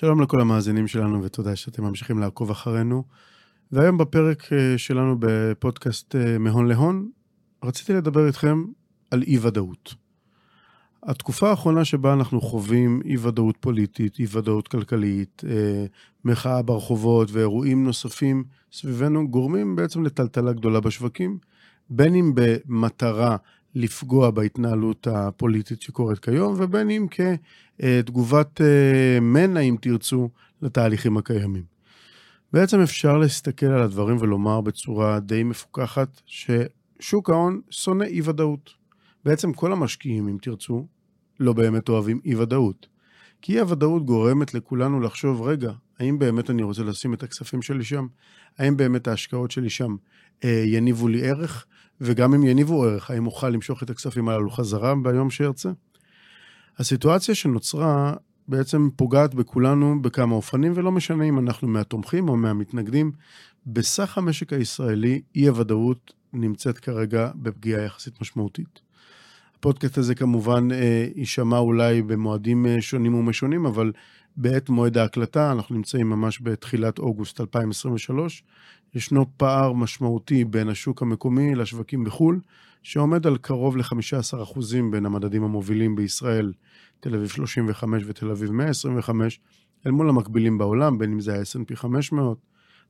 שלום לכל המאזינים שלנו ותודה שאתם ממשיכים לעקוב אחרינו. והיום בפרק אה, שלנו בפודקאסט אה, מהון להון, רציתי לדבר איתכם על אי-ודאות. התקופה האחרונה שבה אנחנו חווים אי-ודאות פוליטית, אי-ודאות כלכלית, אה, מחאה ברחובות ואירועים נוספים סביבנו, גורמים בעצם לטלטלה גדולה בשווקים, בין אם במטרה לפגוע בהתנהלות הפוליטית שקורית כיום, ובין אם כתגובת אה, מנע, אם תרצו, לתהליכים הקיימים. בעצם אפשר להסתכל על הדברים ולומר בצורה די מפוקחת ששוק ההון שונא אי-ודאות. בעצם כל המשקיעים, אם תרצו, לא באמת אוהבים אי-ודאות. כי אי-הוודאות גורמת לכולנו לחשוב, רגע, האם באמת אני רוצה לשים את הכספים שלי שם? האם באמת ההשקעות שלי שם אה, יניבו לי ערך? וגם אם יניבו ערך, האם אוכל למשוך את הכספים הללו חזרה ביום שארצה? הסיטואציה שנוצרה בעצם פוגעת בכולנו בכמה אופנים, ולא משנה אם אנחנו מהתומכים או מהמתנגדים. בסך המשק הישראלי, אי-הוודאות נמצאת כרגע בפגיעה יחסית משמעותית. הפודקאסט הזה כמובן אה, יישמע אולי במועדים אה, שונים ומשונים, אבל בעת מועד ההקלטה, אנחנו נמצאים ממש בתחילת אוגוסט 2023, ישנו פער משמעותי בין השוק המקומי לשווקים בחו"ל, שעומד על קרוב ל-15% בין המדדים המובילים בישראל, תל אביב 35 ותל אביב 125, אל מול המקבילים בעולם, בין אם זה ה-S&P 500,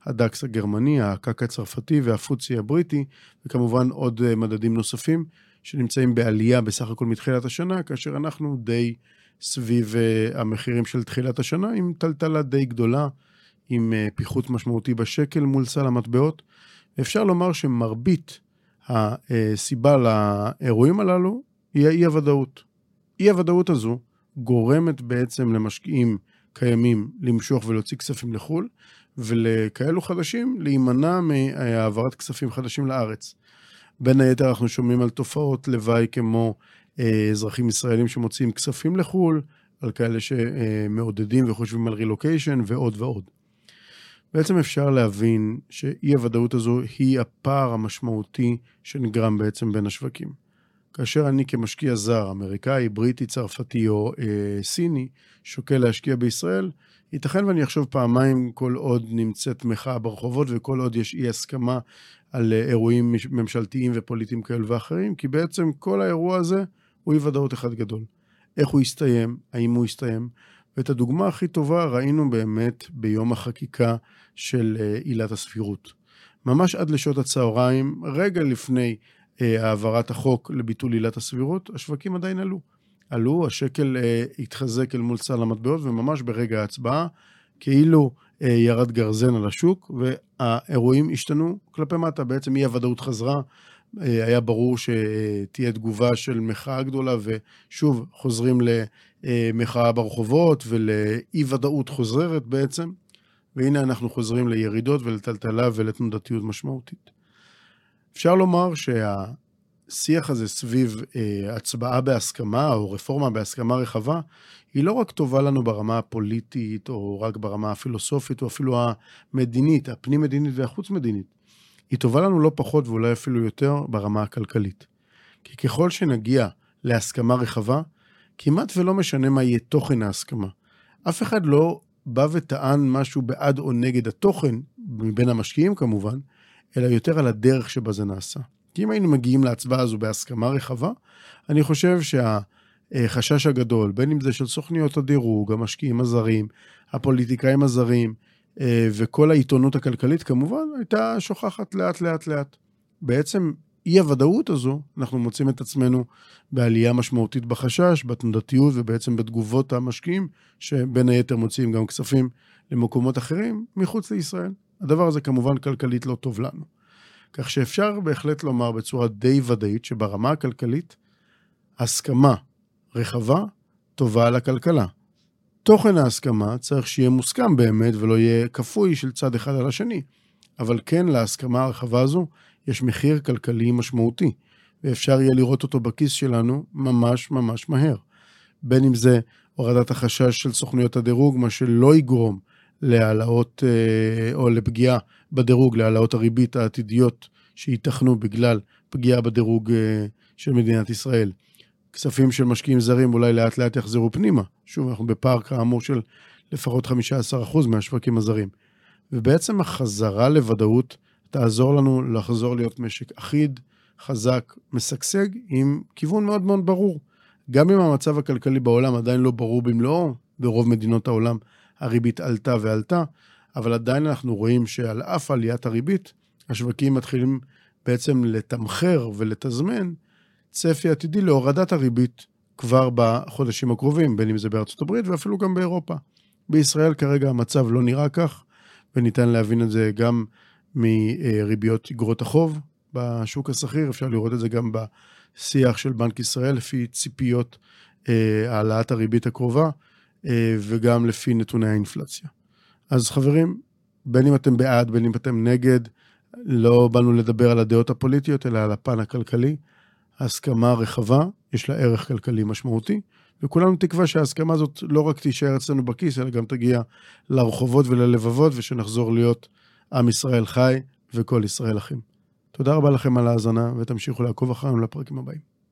הדקס הגרמני, הקק הצרפתי והפוצי הבריטי, וכמובן עוד אה, מדדים נוספים שנמצאים בעלייה בסך הכל מתחילת השנה, כאשר אנחנו די סביב uh, המחירים של תחילת השנה, עם טלטלה די גדולה, עם uh, פיחות משמעותי בשקל מול סל המטבעות. אפשר לומר שמרבית הסיבה לאירועים הללו היא האי-הוודאות. אי-הוודאות הזו גורמת בעצם למשקיעים קיימים למשוך ולהוציא כספים לחו"ל, ולכאלו חדשים להימנע מהעברת כספים חדשים לארץ. בין היתר אנחנו שומעים על תופעות לוואי כמו אה, אזרחים ישראלים שמוציאים כספים לחו"ל, על כאלה שמעודדים וחושבים על רילוקיישן ועוד ועוד. בעצם אפשר להבין שאי הוודאות הזו היא הפער המשמעותי שנגרם בעצם בין השווקים. כאשר אני כמשקיע זר, אמריקאי, בריטי, צרפתי או אה, סיני, שוקל להשקיע בישראל, ייתכן ואני אחשוב פעמיים כל עוד נמצאת מחאה ברחובות וכל עוד יש אי הסכמה על אה, אירועים ממשלתיים ופוליטיים כאלה ואחרים, כי בעצם כל האירוע הזה הוא אי ודאות אחד גדול. איך הוא יסתיים, האם הוא יסתיים, ואת הדוגמה הכי טובה ראינו באמת ביום החקיקה של אה, עילת הסבירות. ממש עד לשעות הצהריים, רגע לפני אה, העברת החוק לביטול עילת הסבירות, השווקים עדיין עלו. עלו, השקל אה, התחזק אל מול סל המטבעות, וממש ברגע ההצבעה, כאילו אה, ירד גרזן על השוק, והאירועים השתנו כלפי מטה. בעצם אי הוודאות חזרה, אה, היה ברור שתהיה תגובה של מחאה גדולה, ושוב, חוזרים למחאה ברחובות ולאי ודאות חוזרת בעצם, והנה אנחנו חוזרים לירידות ולטלטלה ולתנודתיות משמעותית. אפשר לומר שהשיח הזה סביב אה, הצבעה בהסכמה או רפורמה בהסכמה רחבה, היא לא רק טובה לנו ברמה הפוליטית או רק ברמה הפילוסופית או אפילו המדינית, הפנים-מדינית והחוץ-מדינית. היא טובה לנו לא פחות ואולי אפילו יותר ברמה הכלכלית. כי ככל שנגיע להסכמה רחבה, כמעט ולא משנה מה יהיה תוכן ההסכמה. אף אחד לא בא וטען משהו בעד או נגד התוכן, מבין המשקיעים כמובן, אלא יותר על הדרך שבה זה נעשה. כי אם היינו מגיעים להצבעה הזו בהסכמה רחבה, אני חושב שהחשש הגדול, בין אם זה של סוכניות הדירוג, המשקיעים הזרים, הפוליטיקאים הזרים, אה, וכל העיתונות הכלכלית כמובן, הייתה שוכחת לאט לאט לאט. בעצם אי הוודאות הזו, אנחנו מוצאים את עצמנו בעלייה משמעותית בחשש, בתנודתיות ובעצם בתגובות המשקיעים, שבין היתר מוציאים גם כספים למקומות אחרים מחוץ לישראל. הדבר הזה כמובן כלכלית לא טוב לנו. כך שאפשר בהחלט לומר בצורה די ודאית שברמה הכלכלית, הסכמה רחבה טובה לכלכלה. תוכן ההסכמה צריך שיהיה מוסכם באמת ולא יהיה כפוי של צד אחד על השני. אבל כן, להסכמה הרחבה הזו יש מחיר כלכלי משמעותי, ואפשר יהיה לראות אותו בכיס שלנו ממש ממש מהר. בין אם זה הורדת החשש של סוכנויות הדירוג, מה שלא יגרום להעלאות אה, או לפגיעה בדירוג, להעלאות הריבית העתידיות שייתכנו בגלל פגיעה בדירוג אה, של מדינת ישראל. כספים של משקיעים זרים אולי לאט לאט יחזרו פנימה. שוב, אנחנו בפער כאמור של לפחות 15% מהשווקים הזרים. ובעצם החזרה לוודאות תעזור לנו לחזור להיות משק אחיד, חזק, משגשג, עם כיוון מאוד מאוד ברור. גם אם המצב הכלכלי בעולם עדיין לא ברור במלואו, ברוב מדינות העולם הריבית עלתה ועלתה, אבל עדיין אנחנו רואים שעל אף עליית הריבית, השווקים מתחילים בעצם לתמחר ולתזמן צפי עתידי להורדת הריבית כבר בחודשים הקרובים, בין אם זה בארצות הברית ואפילו גם באירופה. בישראל כרגע המצב לא נראה כך, וניתן להבין את זה גם מריביות אגרות החוב בשוק השכיר, אפשר לראות את זה גם בשיח של בנק ישראל לפי ציפיות אה, העלאת הריבית הקרובה, אה, וגם לפי נתוני האינפלציה. אז חברים, בין אם אתם בעד, בין אם אתם נגד, לא באנו לדבר על הדעות הפוליטיות, אלא על הפן הכלכלי. הסכמה רחבה, יש לה ערך כלכלי משמעותי, וכולנו תקווה שההסכמה הזאת לא רק תישאר אצלנו בכיס, אלא גם תגיע לרחובות וללבבות, ושנחזור להיות עם ישראל חי וכל ישראל אחים. תודה רבה לכם על ההאזנה, ותמשיכו לעקוב אחרינו לפרקים הבאים.